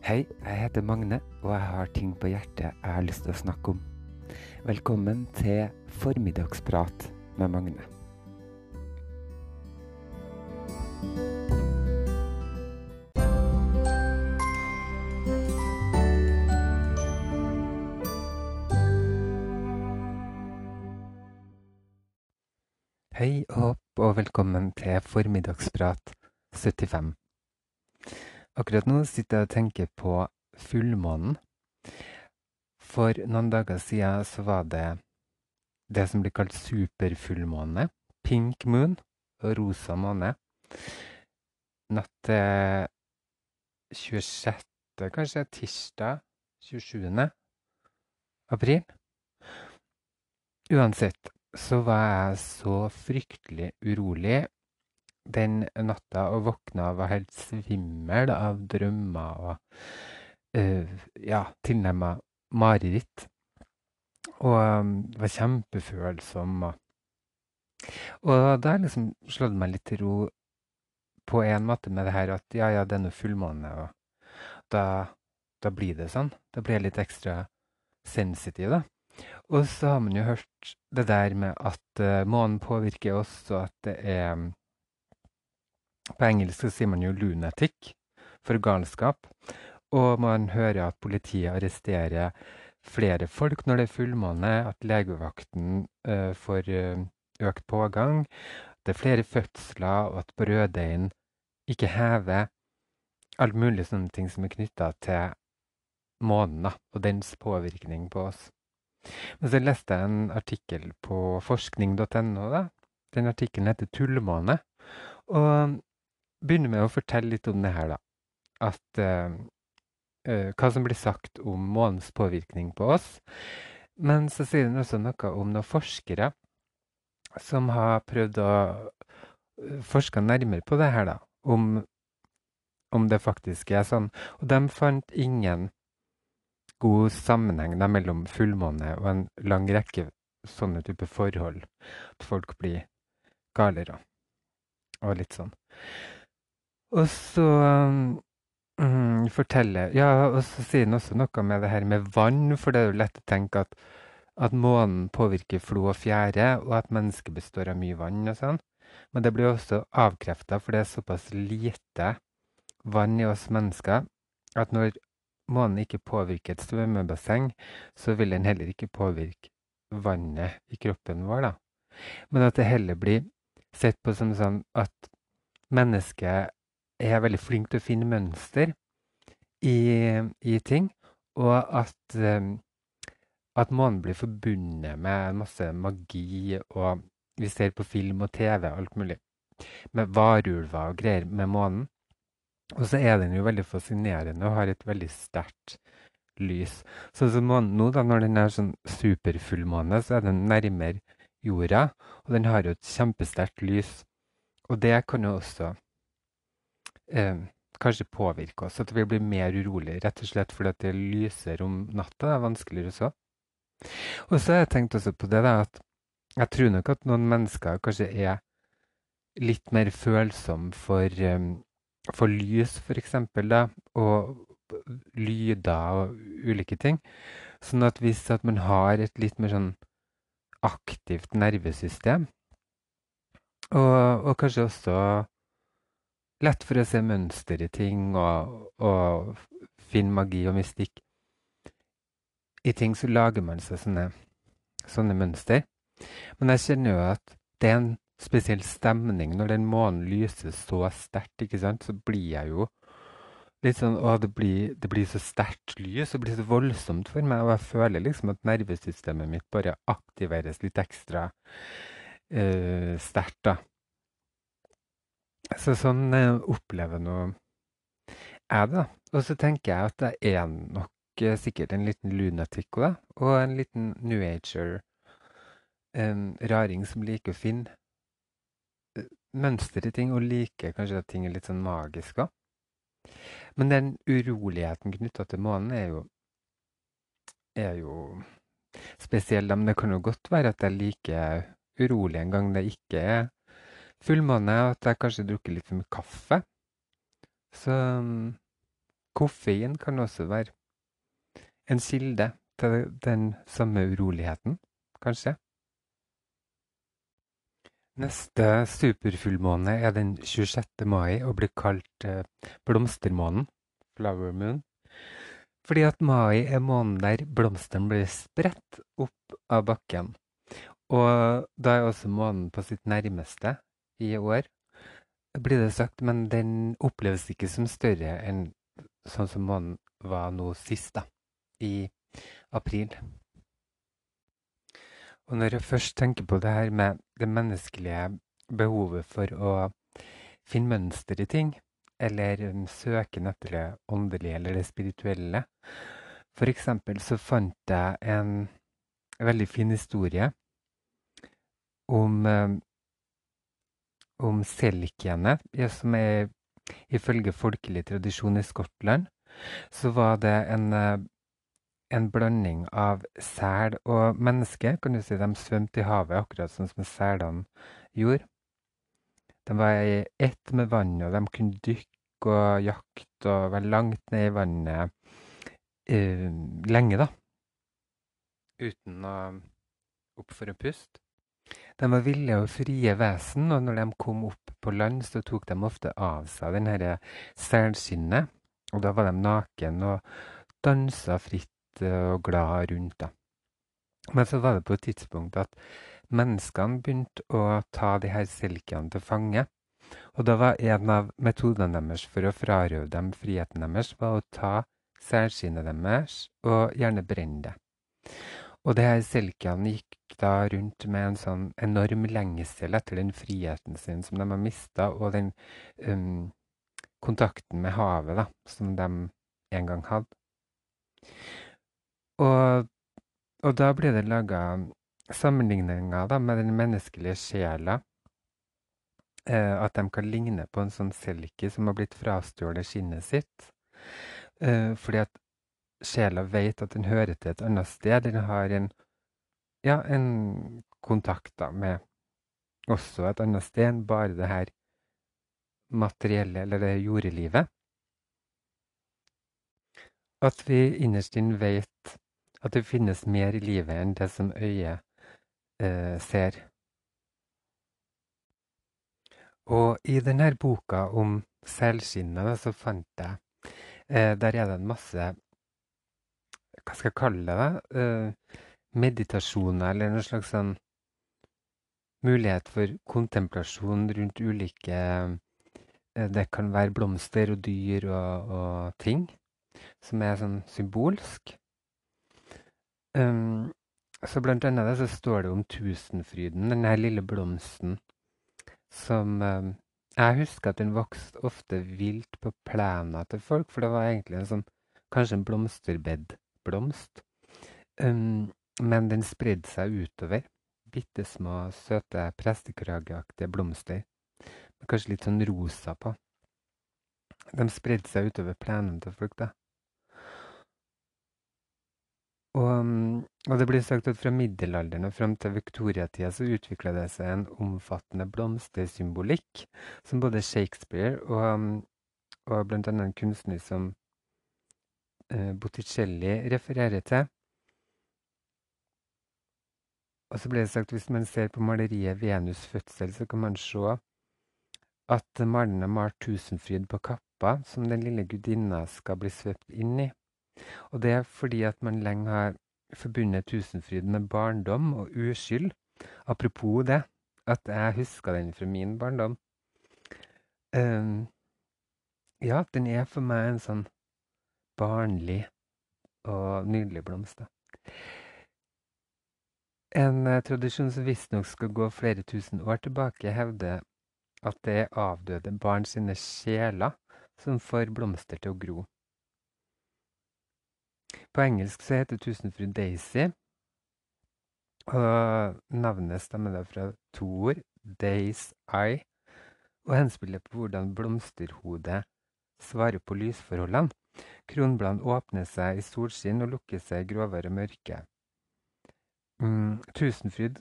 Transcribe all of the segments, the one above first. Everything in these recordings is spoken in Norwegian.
Hei, jeg heter Magne, og jeg har ting på hjertet jeg har lyst til å snakke om. Velkommen til Formiddagsprat med Magne. Hei og hopp, og velkommen til Formiddagsprat 75. Akkurat nå sitter jeg og tenker på fullmånen. For noen dager siden så var det det som blir kalt superfullmåne. Pink moon og rosa måne. Natt til 26., kanskje, tirsdag 27. april. Uansett så var jeg så fryktelig urolig den natta og våkna og var helt svimmel av drømmer og uh, ja, tilnærma mareritt. Og um, var kjempefølsom. Og, og det har liksom slått meg litt til ro på en måte med det her at ja, ja, det er nå fullmåne, og da, da blir det sånn. Da blir jeg litt ekstra sensitiv, da. Og så har man jo hørt det der med at uh, månen påvirker oss, og at det er På engelsk sier man jo 'lunatic' for galskap. Og man hører at politiet arresterer flere folk når det er fullmåne, at legevakten uh, får uh, økt pågang. at Det er flere fødsler, og at brøddeigen ikke hever. Alt mulig sånne ting som er knytta til månen og dens påvirkning på oss. Men så leste jeg en artikkel på forskning.no. Den artikkelen heter 'Tullmåne'. Og begynner med å fortelle litt om det her, da. At uh, uh, Hva som blir sagt om månens påvirkning på oss. Men så sier den også noe om noen forskere som har prøvd å forske nærmere på det her, da. Om, om det faktisk er sånn. Og de fant ingen god sammenheng da, mellom fullmåne og en lang rekke sånne type forhold. At folk blir galere og litt sånn. Og så um, forteller Ja, og så sier han også noe med det her med vann, for det er jo lett å tenke at, at månen påvirker flo og fjære, og at mennesket består av mye vann og sånn. Men det blir også avkrefta, for det er såpass lite vann i oss mennesker at når månen ikke påvirker et svømmebasseng, så vil den heller ikke påvirke vannet i kroppen vår. da. Men at det heller blir sett på som sånn at mennesket er veldig flink til å finne mønster i, i ting, og at, um, at månen blir forbundet med masse magi, og vi ser på film og TV og alt mulig, med varulver og greier med månen. Og så er den jo veldig fascinerende og har et veldig sterkt lys. Så, så månen nå, da, når den er sånn superfullmåne, så er den nærmere jorda, og den har jo et kjempesterkt lys. Og det kan jo også eh, kanskje påvirke oss, at vi blir mer urolige, rett og slett fordi det lyser om natta. Det er vanskeligere så. Og så har jeg tenkt også på det da, at jeg tror nok at noen mennesker kanskje er litt mer følsomme for um, for lys, f.eks., og lyder og ulike ting. Sånn at hvis at man har et litt mer sånn aktivt nervesystem, og, og kanskje også lett for å se mønster i ting og, og finne magi og mystikk i ting, så lager man seg sånne, sånne mønster. Men jeg kjenner jo at det er en spesiell stemning når den månen lyser så sterkt, ikke sant, så blir jeg jo litt sånn Å, det blir, det blir så sterkt lys, det blir så voldsomt for meg, og jeg føler liksom at nervesystemet mitt bare aktiveres litt ekstra uh, sterkt, da. Så sånn uh, opplever nå jeg det, da. Og så tenker jeg at jeg er nok uh, sikkert en liten lunatic og en liten new ager. En raring som liker å finne mønster i ting, og liker kanskje at ting er litt sånn magisk òg. Men den uroligheten knytta til månen er jo, er jo spesiell. Men det kan jo godt være at jeg liker urolig en gang det ikke er fullmåne, og at jeg kanskje drukker litt for mye kaffe. Så Koffein kan også være en kilde til den samme uroligheten, kanskje. Neste superfullmåne er den 26. mai og blir kalt uh, blomstermånen, flower moon, fordi at mai er måneden der blomstene blir spredt opp av bakken. Og da er også månen på sitt nærmeste i år, blir det sagt, men den oppleves ikke som større enn sånn som månen var nå sist, da, i april. Og når jeg først tenker på det her med det menneskelige behovet for å finne mønster i ting, eller søken etter det åndelige eller det spirituelle For eksempel så fant jeg en veldig fin historie om, om selkjene, som er ifølge folkelig tradisjon i Skottland, så var det en, en blanding av sel og menneske. Kan du si De svømte i havet akkurat sånn som selene gjorde. De var i ett med vannet, og de kunne dykke og jakte og være langt ned i vannet uh, lenge, da. Uten å oppføre puste. De var ville og frie vesen, og når de kom opp på land, så tok de ofte av seg denne selskinnet. Og da var de naken og dansa fritt og glad rundt. da. Men så var det på et tidspunkt at menneskene begynte å ta de her selkene til fange. Og da var en av metodene deres for å frarøve dem friheten deres, var å ta selskinnet deres og gjerne brenne det. Og det her selkene gikk da rundt med en sånn enorm lengsel etter den friheten sin som de har mista, og den um, kontakten med havet da, som de en gang hadde. Og, og da ble det laga sammenligninger da, med den menneskelige sjela. Eh, at de kan ligne på en sånn selki som har blitt frastjålet skinnet sitt. Eh, fordi at sjela vet at den hører til et annet sted. Den har en, ja, en kontakt da, med også et annet sted enn bare det her materielle, eller det jordelivet. At vi innerst inne vet at det finnes mer i livet enn det som øyet eh, ser. Og i denne boka om selskinnet så fant jeg eh, Der er det en masse Hva skal jeg kalle det? Uh, meditasjoner, eller noen slags sånn mulighet for kontemplasjon rundt ulike Eh, det kan være blomster og dyr og, og ting som er sånn symbolsk. Um, så blant annet så står det om tusenfryden, den her lille blomsten som um, Jeg husker at den vokste ofte vilt på plena til folk, for det var egentlig en sånn Kanskje en blomsterbedblomst. Um, men den spredde seg utover. Bitte små, søte prestekrageaktige blomster Med kanskje litt sånn rosa på. De spredde seg utover plenen til folk, da. Og, og, det blir sagt at fra middelalderen og fram til viktoriatida så utvikla det seg en omfattende blomstersymbolikk som både Shakespeare og, og bl.a. en kunstner som Botticelli refererer til. Og så ble det sagt hvis man ser på maleriet 'Venus fødsel', så kan man se at maleren har malt Tusenfryd på kappa som den lille gudinna skal bli svøpt inn i. Og det er fordi at man lenge har forbundet Tusenfryd med barndom og uskyld. Apropos det, at jeg husker den fra min barndom. Um, ja, den er for meg en sånn barnlig og nydelig blomst. En uh, tradisjon som visstnok skal gå flere tusen år tilbake, hevder at det er avdøde barn sine sjeler som får blomster til å gro. På engelsk så heter tusenfru Daisy, og navnet stammer da fra to ord, Days Eye, og henspiller på hvordan blomsterhodet svarer på lysforholdene. Kronbladene åpner seg i solskinn og lukker seg i grovere mørke. Mm, tusenfryd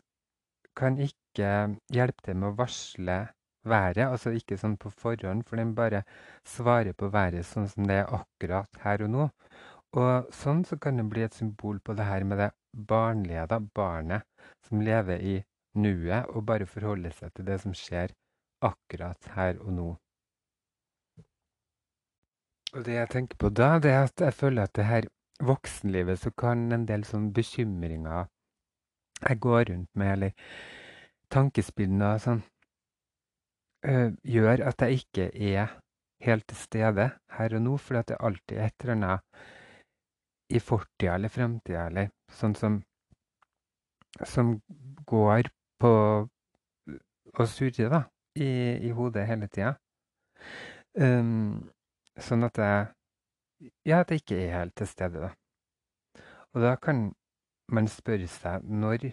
kan ikke hjelpe til med å varsle været. Altså ikke sånn på forhånd, for den bare svarer på været sånn som det er akkurat her og nå. Og sånn så kan det bli et symbol på det her med det barnlige, da. Barnet som lever i nuet og bare forholder seg til det som skjer akkurat her og nå. Og det jeg tenker på da, det er at jeg føler at det her voksenlivet så kan en del sånne bekymringer jeg går rundt med, eller tankespillene og sånn, øh, gjør at jeg ikke er helt til stede her og nå, fordi at det alltid er et eller annet i fortida eller fremtida, eller sånn som som går på å surre, da, i, i hodet hele tida. Um, sånn at jeg Ja, at jeg ikke er helt til stede, da. Og da kan man spørre seg når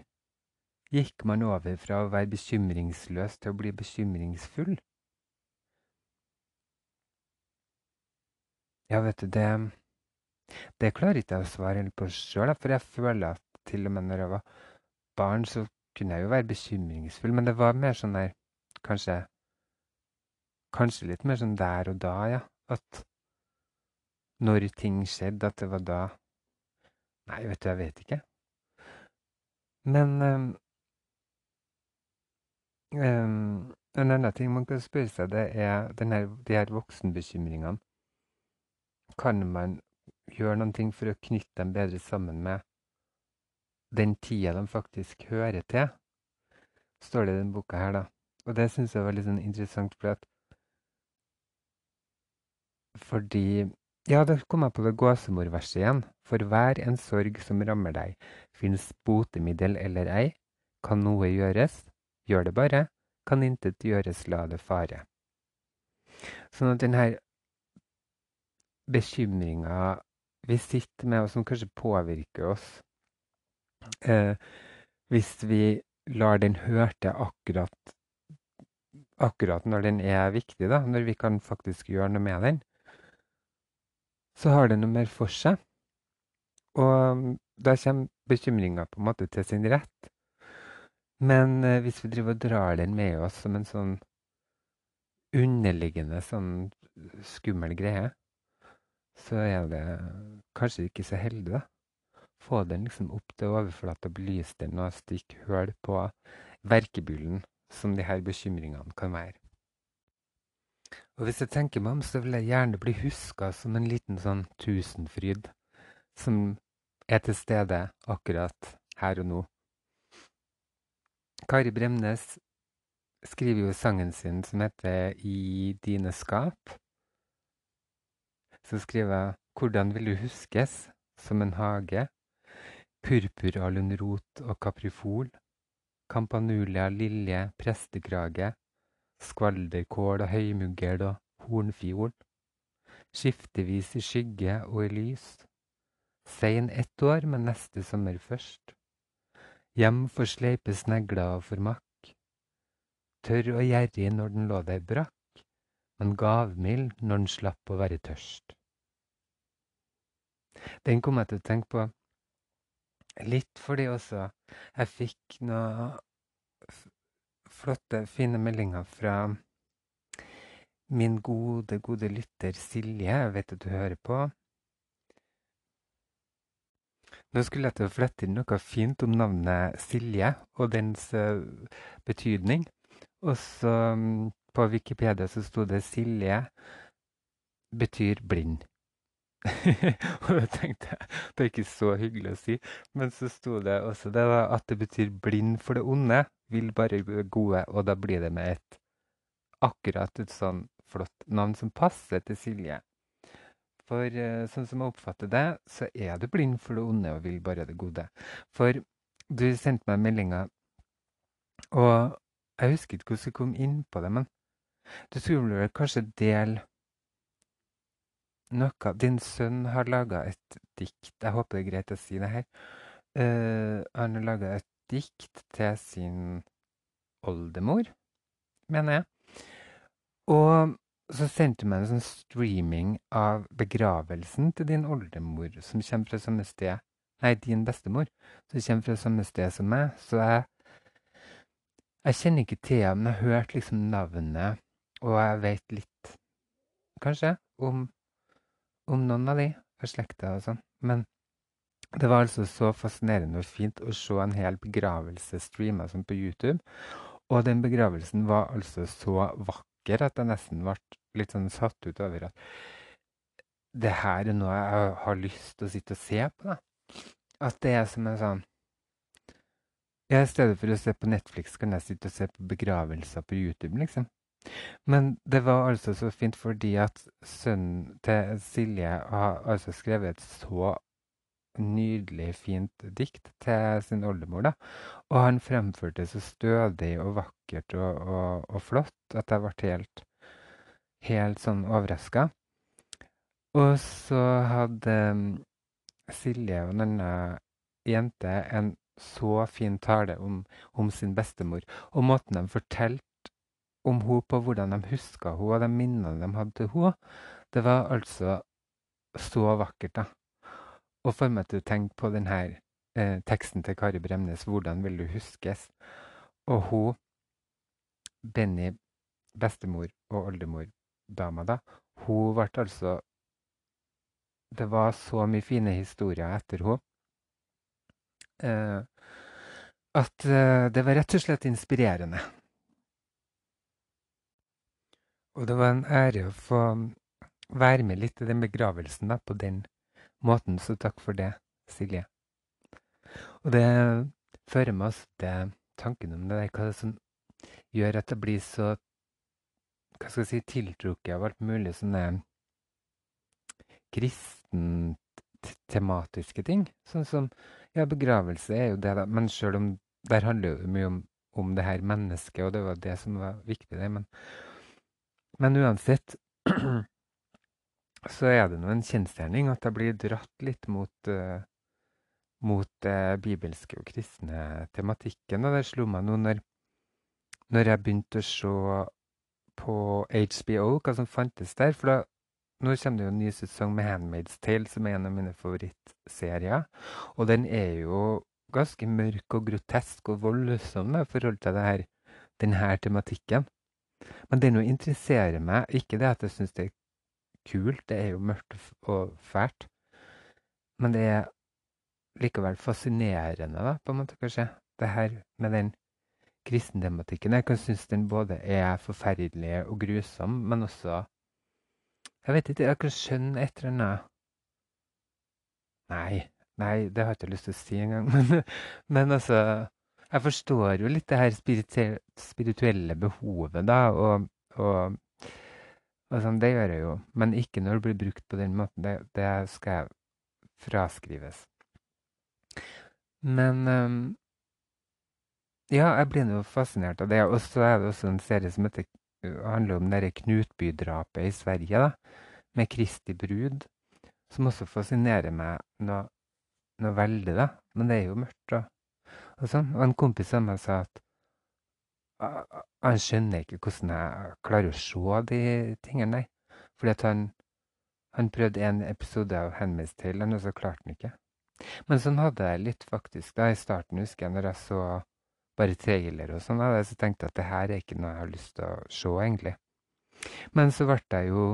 gikk man over fra å være bekymringsløs til å bli bekymringsfull? Ja, vet du, det Det klarer ikke jeg å svare på sjøl, for jeg føler at til og med når jeg var barn, så kunne jeg jo være bekymringsfull, men det var mer sånn der Kanskje Kanskje litt mer sånn der og da, ja. At når ting skjedde, at det var da Nei, vet du, jeg vet ikke. Men um, um, en annen ting man kan spørre seg, det er denne, de her voksenbekymringene. Kan man gjøre noen ting for å knytte dem bedre sammen med den tida de faktisk hører til? Står det i denne boka her, da. Og det syns jeg var litt sånn interessant, for at Fordi ja, da kom jeg på det gåsemorverset igjen. For hver en sorg som rammer deg, fins botemiddel eller ei. Kan noe gjøres? Gjør det bare. Kan intet gjøres, la det fare. Sånn at denne bekymringa vi sitter med, og som kanskje påvirker oss eh, Hvis vi lar den hørte akkurat, akkurat når den er viktig, da, når vi kan faktisk gjøre noe med den, så har det noe mer for seg. Og mm, da kommer bekymringa på en måte til sin rett. Men eh, hvis vi driver og drar den med oss som en sånn underliggende sånn skummel greie, så er det kanskje ikke så heldig, da. Få den liksom opp til overflata, belyse den og stikke hull på verkebyllen som de her bekymringene kan være. Og hvis jeg tenker meg om, så vil jeg gjerne bli huska som en liten sånn tusenfryd som er til stede akkurat her og nå. Kari Bremnes skriver jo sangen sin som heter 'I dine skap'. Så skriver jeg 'Hvordan vil du huskes? Som en hage'. Purpuralunrot og kaprifol. Campanulia, lilje, prestekrage skvalderkål og høymugl og hornfiol, skiftevis i skygge og i lys. Sein ett år, men neste sommer først. Hjem for sleipe snegler og for makk. Tørr og gjerrig når den lå der brakk, men gavmild når den slapp å være tørst. Den kom jeg til å tenke på litt fordi også jeg fikk noe flotte, fine meldinger fra min gode, gode lytter Silje. Jeg vet at du hører på. Nå skulle jeg til å flette inn noe fint om navnet Silje og dens uh, betydning. Og så um, på Wikipedia så sto det Silje betyr blind. og da tenkte jeg det er ikke så hyggelig å si, men så sto det også det da, at det betyr blind for det onde vil bare det gode, og da blir det med et akkurat et sånn flott navn som passer til Silje. For uh, sånn som jeg oppfatter det, så er du blind for det onde og vil bare det gode. For du sendte meg meldinga, og jeg husker ikke hvordan jeg kom inn på det, men du skulle vel kanskje dele noe Din sønn har laga et dikt, jeg håper det er greit å si det her. Uh, han har laga et dikt til sin oldemor, mener jeg. Og så sendte hun meg en sånn streaming av begravelsen til din oldemor, som kommer fra samme sted Nei, din bestemor, som kommer fra samme sted som meg. Så jeg, Jeg kjenner ikke til henne, men jeg har hørt liksom navnet, og jeg vet litt, kanskje, om, om noen av de og slekta og sånn. Men det var altså så fascinerende og fint å se en hel begravelse streama sånn på YouTube. Og den begravelsen var altså så vakker at jeg nesten ble litt sånn satt ut over at det her er noe jeg har lyst til å sitte og se på. da. At det er som en sånn ja, I stedet for å se på Netflix, kan jeg sitte og se på begravelser på YouTube, liksom. Men det var altså så fint fordi at sønnen til Silje har altså skrevet et så nydelig, fint dikt til sin oldemor. da. Og han fremførte det så stødig og vakkert og, og, og flott at jeg ble helt, helt sånn overraska. Og så hadde um, Silje og en annen jente en så fin tale om, om sin bestemor. Og måten de fortalte om henne på, hvordan de huska henne og de minnene de hadde til henne, det var altså så vakkert. da og får meg til å tenke på denne eh, teksten til Kari Bremnes 'Hvordan vil du huskes?' Og hun, Benny, bestemor og oldemor-dama, da, hun ble altså Det var så mye fine historier etter henne. Eh, at eh, det var rett og slett inspirerende. Og det var en ære å få være med litt i den begravelsen da, på den måten, så takk for det, Silje. Og det fører meg til tanken om det der, hva som gjør at det blir så hva skal jeg si, tiltrukket av alt mulig sånne kristent-tematiske ting. Sånn som Ja, begravelse er jo det, da. Men sjøl om Der handler det mye om, om det her mennesket, og det var det som var viktig der. Men, men uansett så er det nå en kjensgjerning at jeg blir dratt litt mot, uh, mot det bibelske og kristne tematikken. Og det slo meg nå når, når jeg begynte å se på HBO hva som fantes der. For da, nå kommer det jo en ny sesong med 'Handmaid's Tale', som er en av mine favorittserier. Og den er jo ganske mørk og grotesk og voldsom i forhold til her, denne tematikken. Men det nå interesserer meg ikke det at jeg syns det er kult. Det er jo mørkt og fælt. Men det er likevel fascinerende, da, på en måte, kanskje. Det her med den kristentematikken. Jeg kan synes den både er forferdelig og grusom, men også Jeg vet ikke, jeg kan skjønne et eller annet Nei, nei, det har jeg ikke lyst til å si engang. Men, men altså Jeg forstår jo litt det her spirituelle behovet, da, og, og Altså, det gjør jeg jo, men ikke når det blir brukt på den måten. Det, det skal fraskrives. Men um, Ja, jeg blir nå fascinert av det. Og så er det også en serie som heter, handler om det Knutby-drapet i Sverige, da, med Kristi brud, som også fascinerer meg noe, noe veldig, da. Men det er jo mørkt, da. Og, sånn. og en kompis av meg sa at han skjønner ikke hvordan jeg klarer å se de tingene nei. Fordi at han, han prøvde en episode av Handmaid's Tale, og så klarte han ikke. Men sånn hadde jeg litt faktisk da i starten, husker jeg, når jeg så bare trailer og sånn, så tenkte jeg at det her er ikke noe jeg har lyst til å se, egentlig. Men så ble jeg jo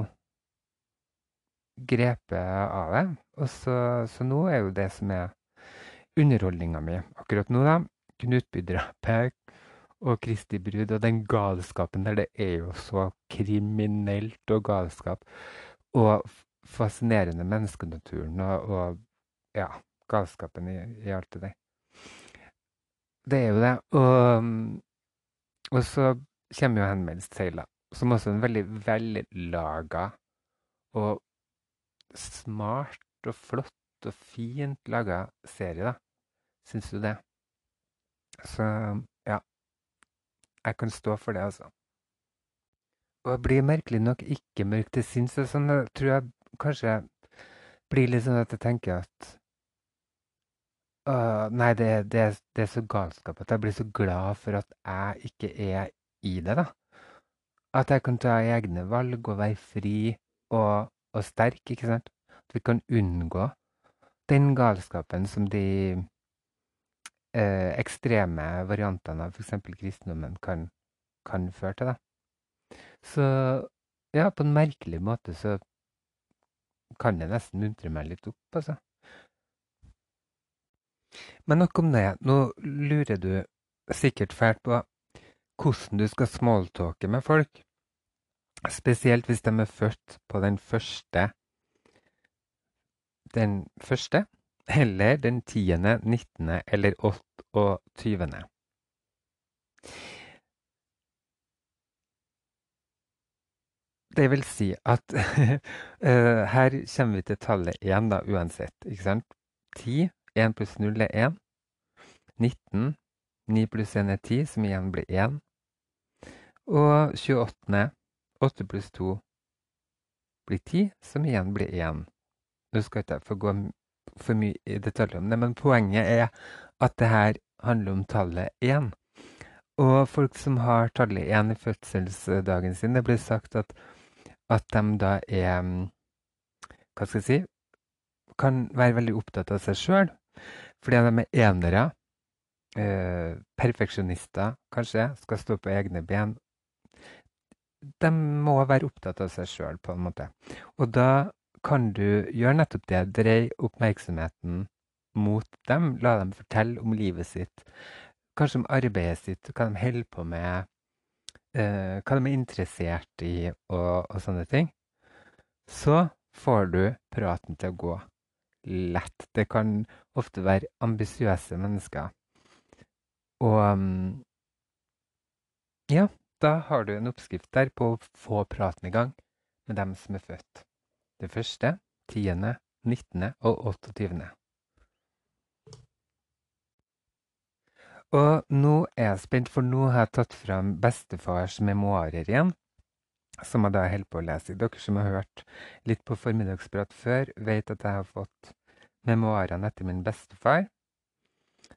grepet av det. Og så, så nå er jo det som er underholdninga mi akkurat nå, da. Knutby-drapet, og Kristi brud. Og den galskapen der, det er jo så kriminelt og galskap. Og fascinerende menneskenaturen og, og ja, galskapen i, i, alt det der. Det er jo det. Og, og så kommer jo henvendelsen til Seila, som også er en veldig vellaga og smart og flott og fint laga serie, da. Syns du det? Så jeg kan stå for det, altså. Og jeg blir merkelig nok ikke mørk til sinns. Sånn, jeg tror jeg kanskje blir litt sånn at jeg tenker at uh, Nei, det, det, det, er så galskap at jeg blir så glad for at jeg ikke er i det, da. At jeg kan ta egne valg og være fri og, og sterk, ikke sant. At vi kan unngå den galskapen som de ekstreme variantene av f.eks. kristendommen kan, kan føre til. Da. Så ja, på en merkelig måte så kan det nesten muntre meg litt opp, altså. Men nok om det. Nå lurer du sikkert fælt på hvordan du skal smalltalke med folk. Spesielt hvis de er født på den første Den første, eller den tiende, nittende eller åtteogtyvende. Det vil si at uh, her kommer vi til tallet 1 da, uansett. ikke sant? 10, 1 pluss 0 er 1. 19, 9 pluss 1 er 10, som igjen blir 1. Og 28, 8 pluss 2 blir 10, som igjen blir 1. Nå skal ikke jeg få gå for mye i detalj om det, men poenget er at det her handler om tallet 1. Og folk som har tallet 1 i fødselsdagen sin, det blir sagt at at de da er mm, Hva skal jeg si Kan være veldig opptatt av seg sjøl. Fordi de er enere. Eh, perfeksjonister, kanskje. Skal stå på egne ben. De må være opptatt av seg sjøl, på en måte. Og da kan du gjøre nettopp det. Drei oppmerksomheten mot dem. La dem fortelle om livet sitt. Kanskje om arbeidet sitt, hva de holder på med eh, hva de er interessert i og, og, sånne ting, så får du praten til å gå lett. Det kan ofte være ambisiøse mennesker. Og um, ja, da har du en oppskrift der på å få praten i gang med dem som er født. Det første, tiende, nittende og 28. Og nå er jeg spent, for nå har jeg tatt fram bestefars memoarer igjen. Som jeg da holder på å lese. Dere som har hørt litt på Formiddagsprat før, vet at jeg har fått memoarene etter min bestefar.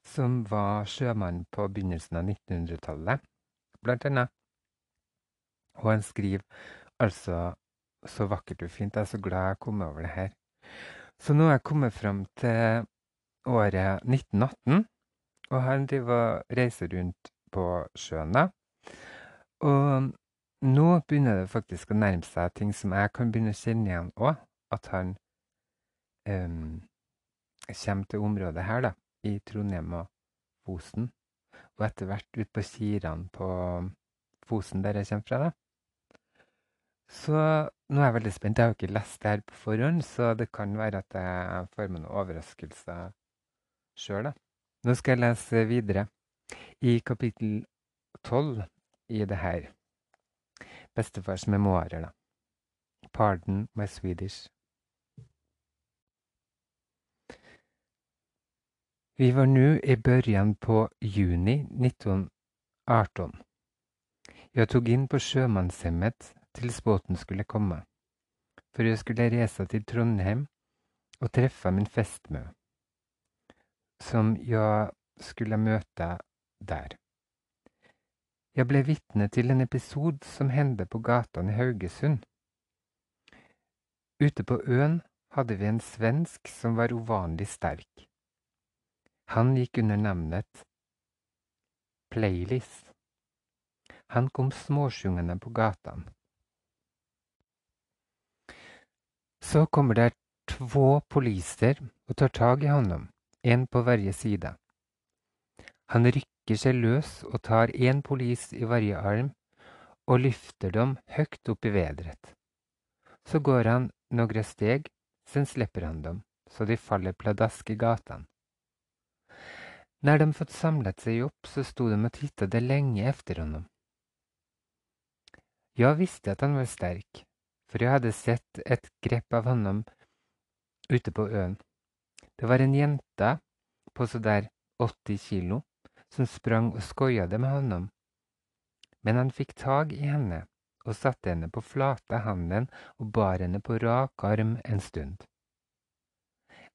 Som var sjømann på begynnelsen av 1900-tallet, blant annet. Og han skriver altså så vakkert og fint. Jeg er så glad jeg kom over det her. Så nå er jeg kommet fram til året 1918. Og han driver og reiser rundt på sjøen, da. Og nå begynner det faktisk å nærme seg ting som jeg kan begynne å kjenne igjen òg. At han um, kommer til området her, da, i Trondheim og Fosen. Og etter hvert ut på Kiran på Fosen, der jeg kommer fra. da. Så nå er jeg veldig spent. Jeg har jo ikke lest det her på forhånd, så det kan være at jeg får meg noen overraskelser sjøl, da. Nå skal jeg lese videre i kapittel tolv i det her. Bestefars memoarer, da. Pardon my Swedish. Vi var nå i børjan på juni 1918. Jeg tok inn på sjømannshemmet til båten skulle komme, for jeg skulle reise til Trondheim og treffe min festmø som jeg skulle møte der. Jeg ble vitne til en episode som hendte på gatan i Haugesund. Ute på øen hadde vi en svensk som var uvanlig sterk. Han gikk under navnet Playlis. Han kom småsjungende på gatan. Så kommer det två poliser og tar tag i honom en på hver side. Han rykker seg løs og tar en polis i hver arm og lyfter dem høyt opp i vedret. Så går han noen steg, sen slipper han dem, så de faller pladask i gatan. Når de fått samlet seg opp, så sto de og tittet lenge efter honom. Jag visste at han var sterk, for jeg hadde sett et grepp av honom ute på øen. Det var en jente på så der 80 kilo som sprang og skoia det med honom. Men han fikk tag i henne og satte henne på flate handen og bar henne på rak arm en stund.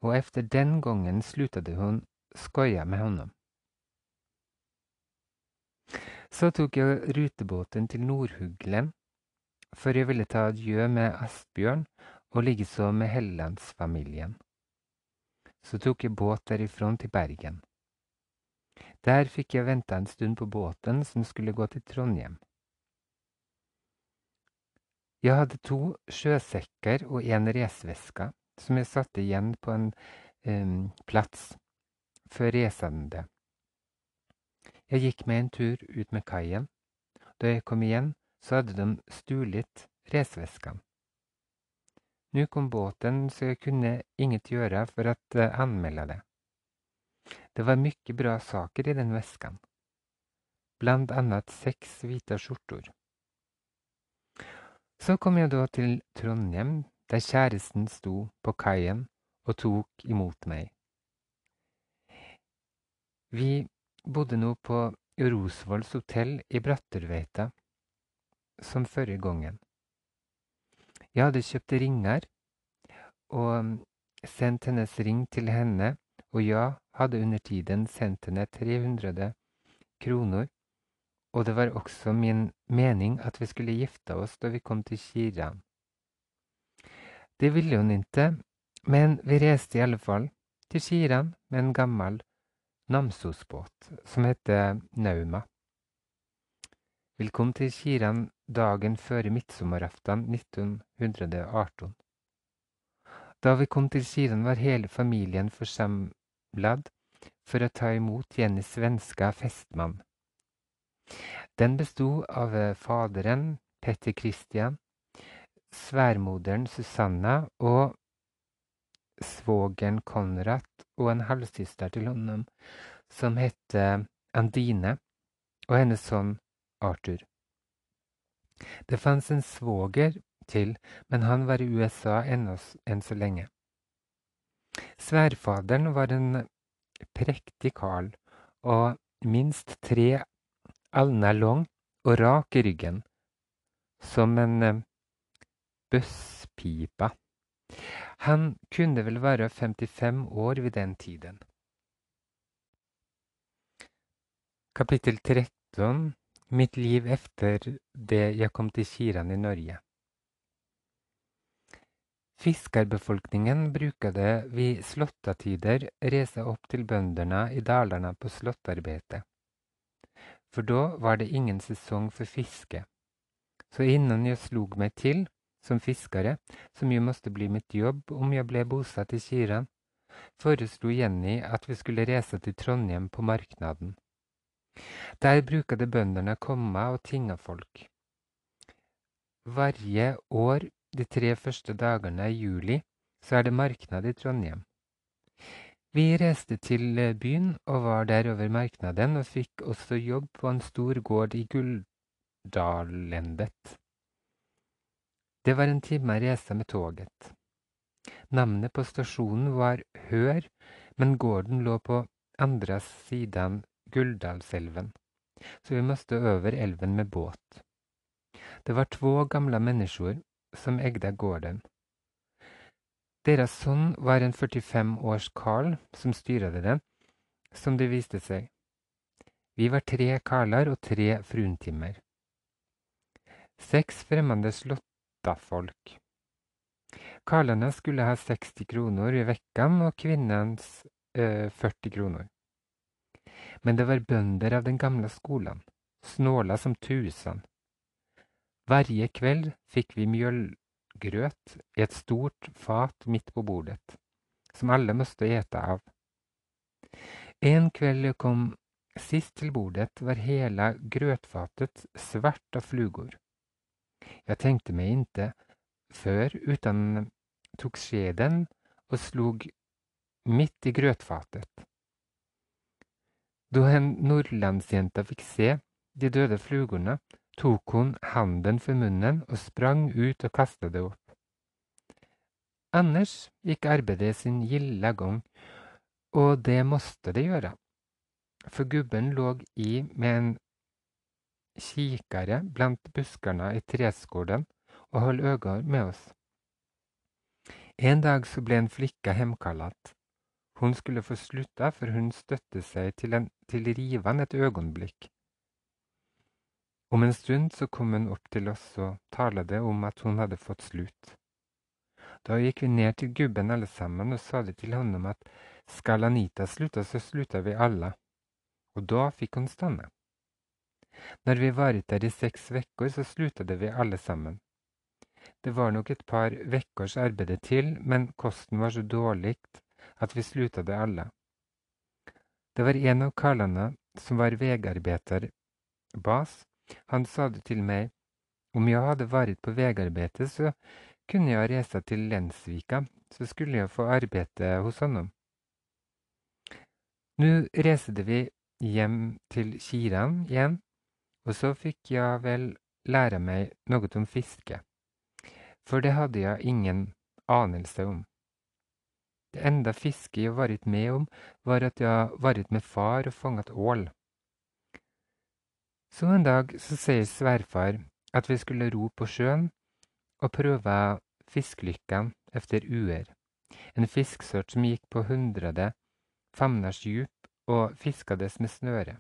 Og efter den gangen slutade hun skoja med honom. Så tok jeg rutebåten til Nordhuglen, for jeg ville ta adjø med Asbjørn og likeså med Hellandsfamilien. Så tok jeg båt derifra til Bergen. Der fikk jeg vente en stund på båten som skulle gå til Trondheim. Jeg hadde to sjøsekker og en reseveske som jeg satte igjen på en um, plats før resende. Jeg gikk meg en tur ut med kaien. Da jeg kom igjen, så hadde de stulet resveskene. Nå kom båten, så jeg kunne inget gjøre for å uh, anmelde det. Det var mye bra saker i den vesken, blant annet seks hvite skjorter. Så kom jeg da til Trondheim, der kjæresten sto på kaien og tok imot meg. Vi bodde nå på Rosvolls hotell i Bratterveita, som forrige gangen. Jeg hadde kjøpt ringer og sendt hennes ring til henne og jeg hadde under tiden sendt henne 300 kroner, og det var også min mening at vi skulle gifte oss da vi kom til Kiran. Det ville hun ikke, men vi reiste i alle fall til Kiran med en gammel Namsos-båt som heter Nauma. Velkommen til Kiran dagen før midtsommeraften 1918. Da vi kom til Kiran, var hele familien forsamlet for å ta imot Jennys svenska festmann. Den bestod av faderen, Petter Christian, sværmoderen Susanna og svogeren Konrad og en halvsøster til honom som het Andine, og hennes sønn Arthur. Det fantes en svoger til, men han var i USA enn så lenge. Sværfaderen var en prektig karl og minst tre alner lang og rak i ryggen, som en bøsspipa. Han kunne vel være 55 år ved den tiden. Kapittel 13 Mitt liv efter det jeg kom til Kiran i Norge. Fiskerbefolkningen brukade vid slåttatider reise opp til bøndene i dalene på slåttarbeite. For da var det ingen sesong for fiske. Så innen jeg slog meg til som fiskere, som jo måtte bli mitt jobb om jeg ble bosatt i Kiran, foreslo Jenny at vi skulle reise til Trondheim på marknaden. Der brukade bøndene komme og tinga folk. Varje år de tre første dagene i juli så er det marknad i Trondheim. Vi reiste til eh, byen og var der over marknaden og fikk også jobb på en stor gård i Gulldalendet. Det var en time reise med toget. Navnet på stasjonen var Hør, men gården lå på andre siden Gulldalselven, så vi måtte over elven med båt. Det var to gamle mennesker som eide gården. Deres sønn var en 45 års karl som styrte den, som det viste seg. Vi var tre karler og tre fruntimmer. Seks fremmede slåttafolk. Karlene skulle ha 60 kroner i vekken, og kvinnens øh, 40 kroner. Men det var bønder av den gamle skolen, snåla som tusen. Hver kveld fikk vi mjølgrøt i et stort fat midt på bordet, som alle måtte ete av. En kveld kom sist til bordet, var hele grøtfatet svart av flugor. Jeg tenkte meg inte før, utan tok skjeden og slog midt i grøtfatet. Da en nordlandsjente fikk se de døde flugorna, tok hun handen for munnen og sprang ut og kastet det opp. Anders gikk arbeidet sin gilde gang, og det måtte det gjøre, for gubben lå i med en kikere blant buskene i treskogen og holdt øye med oss. En dag så ble en flikke hemkallet. Hun skulle få slutta, for hun støtte seg til, en, til riven et øyeblikk. Om en stund så kom hun opp til oss og talte om at hun hadde fått slutt. Da gikk vi ned til gubben alle sammen og sa det til honom at skal Anita slutte, så slutter vi alle. og da fikk hun stanna. Når vi varet der i seks vekker, så sluttet vi alle sammen. Det var nok et par vekkers arbeid til, men kosten var så dårlig at vi slutta det alle. Det var en av karlene som var vegarbeider, Bas. Han sa det til meg, om jeg hadde vært på vegarbeidet, så kunne jeg resa til Lensvika, så skulle jeg få arbeide hos honom. Nå reiste vi hjem til Kiran igjen, og så fikk jeg vel lære meg noe om fiske, for det hadde jeg ingen anelse om. Det enda fisket jeg vært med om, var at jeg vært med far og fanget ål. Så en dag så sier sværfar at vi skulle ro på sjøen og prøve fiskelykken efter uer, en fisksort som gikk på hundrede femners djup og fiskades med snøre.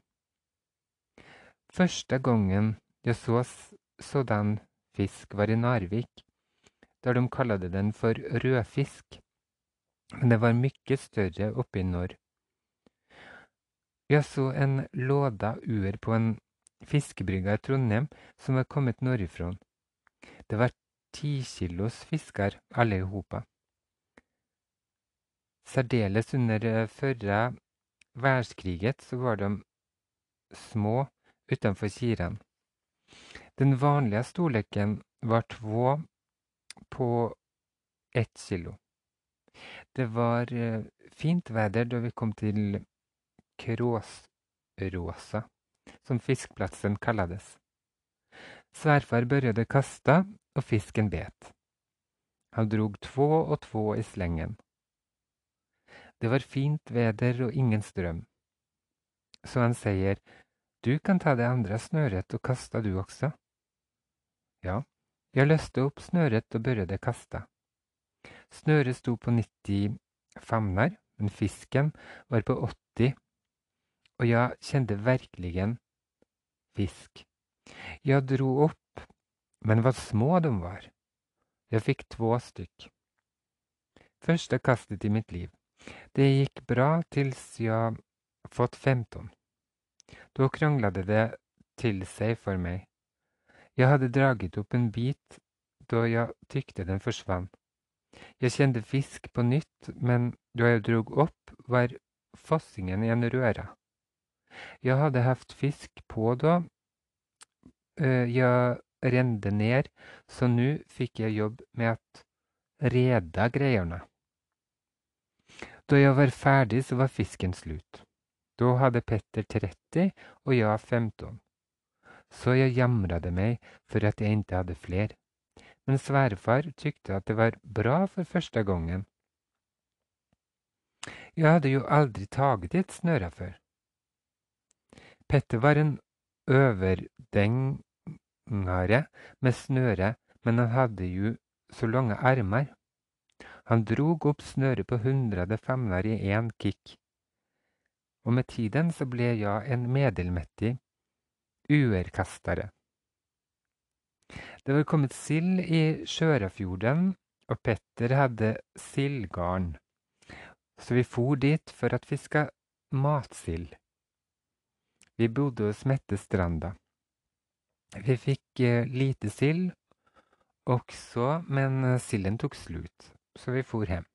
Første gangen jeg så sådan fisk, var i Narvik, der de kalte den for rødfisk men det var mye større oppe i nord. Jeg så en låda uer på en fiskebrygge i Trondheim som var kommet nordifra. Det var ti kilos fisker, alle i hopa. Særdeles under eh, førre verdenskriget så var de små utenfor kirene. Den vanlige storleken var to på ett kilo. Det var eh, fint vær da vi kom til Kråsråsa, som fiskplassen kallades. Sværfar børjede kasta, og fisken bet. Han drog två og två i slengen. Det var fint veder og ingen strøm. Så han sier, du kan ta det andre snøret og kasta du også. Ja, jeg løste opp snøret og børjede kasta. Snøret sto på 90 famner, men fisken var på 80, og jeg kjente virkelig fisk. Jeg dro opp, men hva små de var. Jeg fikk to stykk. Første kastet i mitt liv. Det gikk bra tils jeg fått 15. Da kranglet det til seg for meg. Jeg hadde draget opp en bit da jeg tykte den forsvant. Jeg kjente fisk på nytt, men da jeg drog opp, var fossingen i en røre. Jeg hadde hatt fisk på da uh, jeg rende ned, så nå fikk jeg jobb med at reda greiene. Da jeg var ferdig, så var fisken slutt. Da hadde Petter 30 og jeg 15. Så jeg jamret meg for at jeg ikke hadde flere men sværfar tykte at det var bra for første gangen. Jeg hadde jo aldri taget et snøre før. Petter var en øverdengare med snøre, men han hadde jo så lange armer. Han drog opp snøret på hundrede femmer i én kick. Og med tiden så ble jeg en medelmettig uerkastere. Det var kommet sild i Sjørafjorden, og Petter hadde sildgarn. Så vi for dit for at fiske matsild. Vi bodde hos Mette Stranda. Vi fikk eh, lite sild også, men eh, silden tok slut, så vi for hjem.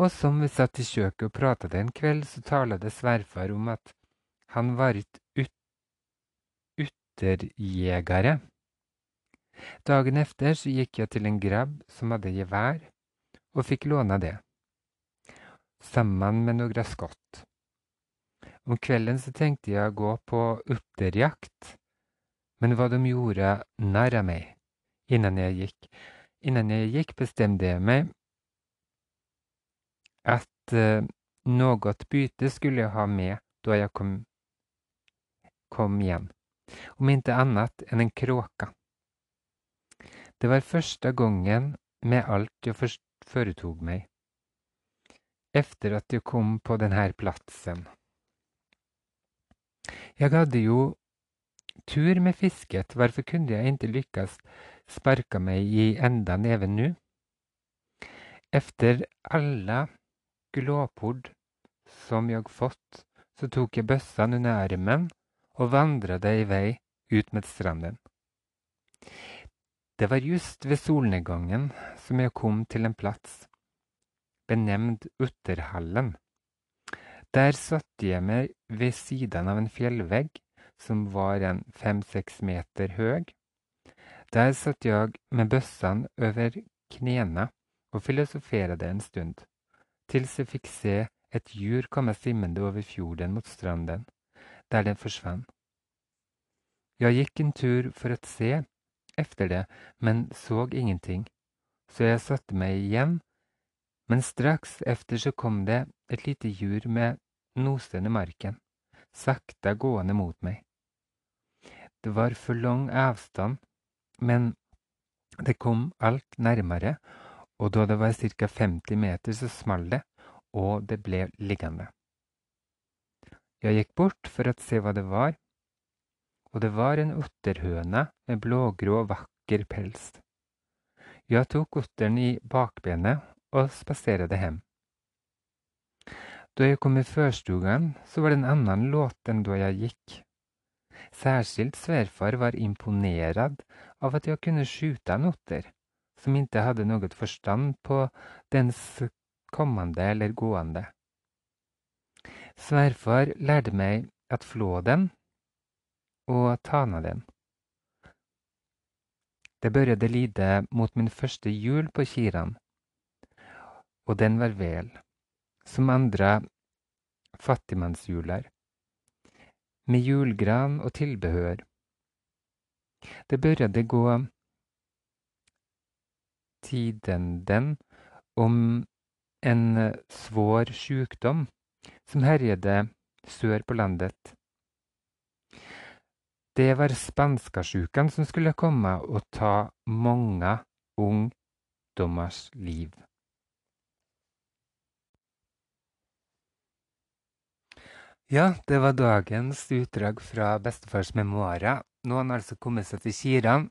Og som vi satt i kjøket og pratet en kveld, så talte sværfar om at han var ikke vinterjegere. Dagen efter så gikk jeg til en grabb som hadde gevær, og fikk låne det, sammen med noen skott. Om kvelden så tenkte jeg å gå på uppderjakt, men hva de gjorde, narr av meg innan jeg gikk. Innan jeg gikk, bestemte jeg meg at uh, noe bytte skulle jeg ha med da jeg kom, kom hjem om inte annat enn en kråka. Det var første gången med alt jeg företog meg, efter at jeg kom på denne platsen. Jeg hadde jo tur med fisket, hvorfor kunne jeg ikke lykkes sparka meg i enda neven nå? Efter alla glåpord som jeg fått, så tok jeg bössan under armen og vandret i vei ut med stranden. Det var just ved solnedgangen som jeg kom til en plass benevnt Utterhallen. Der satte jeg meg ved siden av en fjellvegg som var en fem-seks meter høg. Der satt jeg med bøssene over knærne og filosoferte en stund, til jeg fikk se et djur komme simmende over fjorden mot stranden, der den forsvant. Jeg gikk en tur for å se efter det, men så ingenting, så jeg satte meg igjen, men straks efter så kom det et lite djur med nosen i marken, sakte gående mot meg. Det var for lang avstand, men det kom alt nærmere, og da det var ca. 50 meter, så smalt det, og det ble liggende. Jeg gikk bort for å se hva det var, og det var en otterhøne med blågrå, vakker pels. Jeg tok otteren i bakbenet og spaserte hjem. Da jeg kom i førstuen, så var det en annen låt enn da jeg gikk. Særskilt sverfar var imponert av at jeg kunne skyte en otter, som ikke hadde noe forstand på dens kommende eller gående. Sverfar lærte meg at flå den og tana den. Det børjede lide mot min første jul på Kiran, og den var vel, som andre fattigmannsjuler, med julgran og tilbehør. Det børjede gå tiden den om en svår sjukdom som herjede sør på landet. Det var spanskasjuken som skulle komme og ta mange ungdommers liv. Ja, det var dagens utdrag fra bestefars memoarer. Nå har han altså kommet seg til Kiran,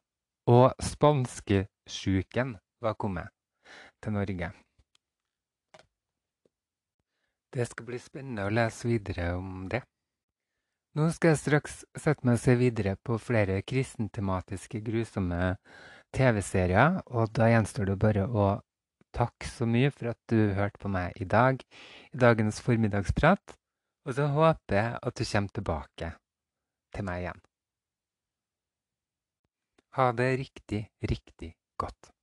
og spanskesjuken var kommet til Norge. Det skal bli spennende å lese videre om det. Nå skal jeg straks sette meg og se videre på flere kristentematiske, grusomme TV-serier, og da gjenstår det bare å takke så mye for at du hørte på meg i dag, i dagens formiddagsprat, og så håper jeg at du kommer tilbake til meg igjen. Ha det riktig, riktig godt.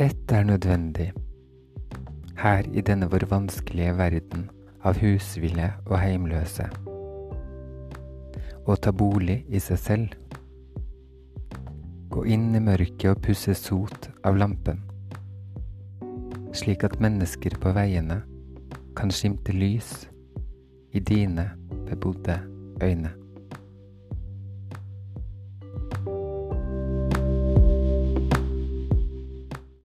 Ett er nødvendig. Her i denne vår vanskelige verden av husville og heimløse. Å ta bolig i seg selv. Gå inn i mørket og pusse sot av lampen. Slik at mennesker på veiene kan skimte lys i dine bebodde øyne.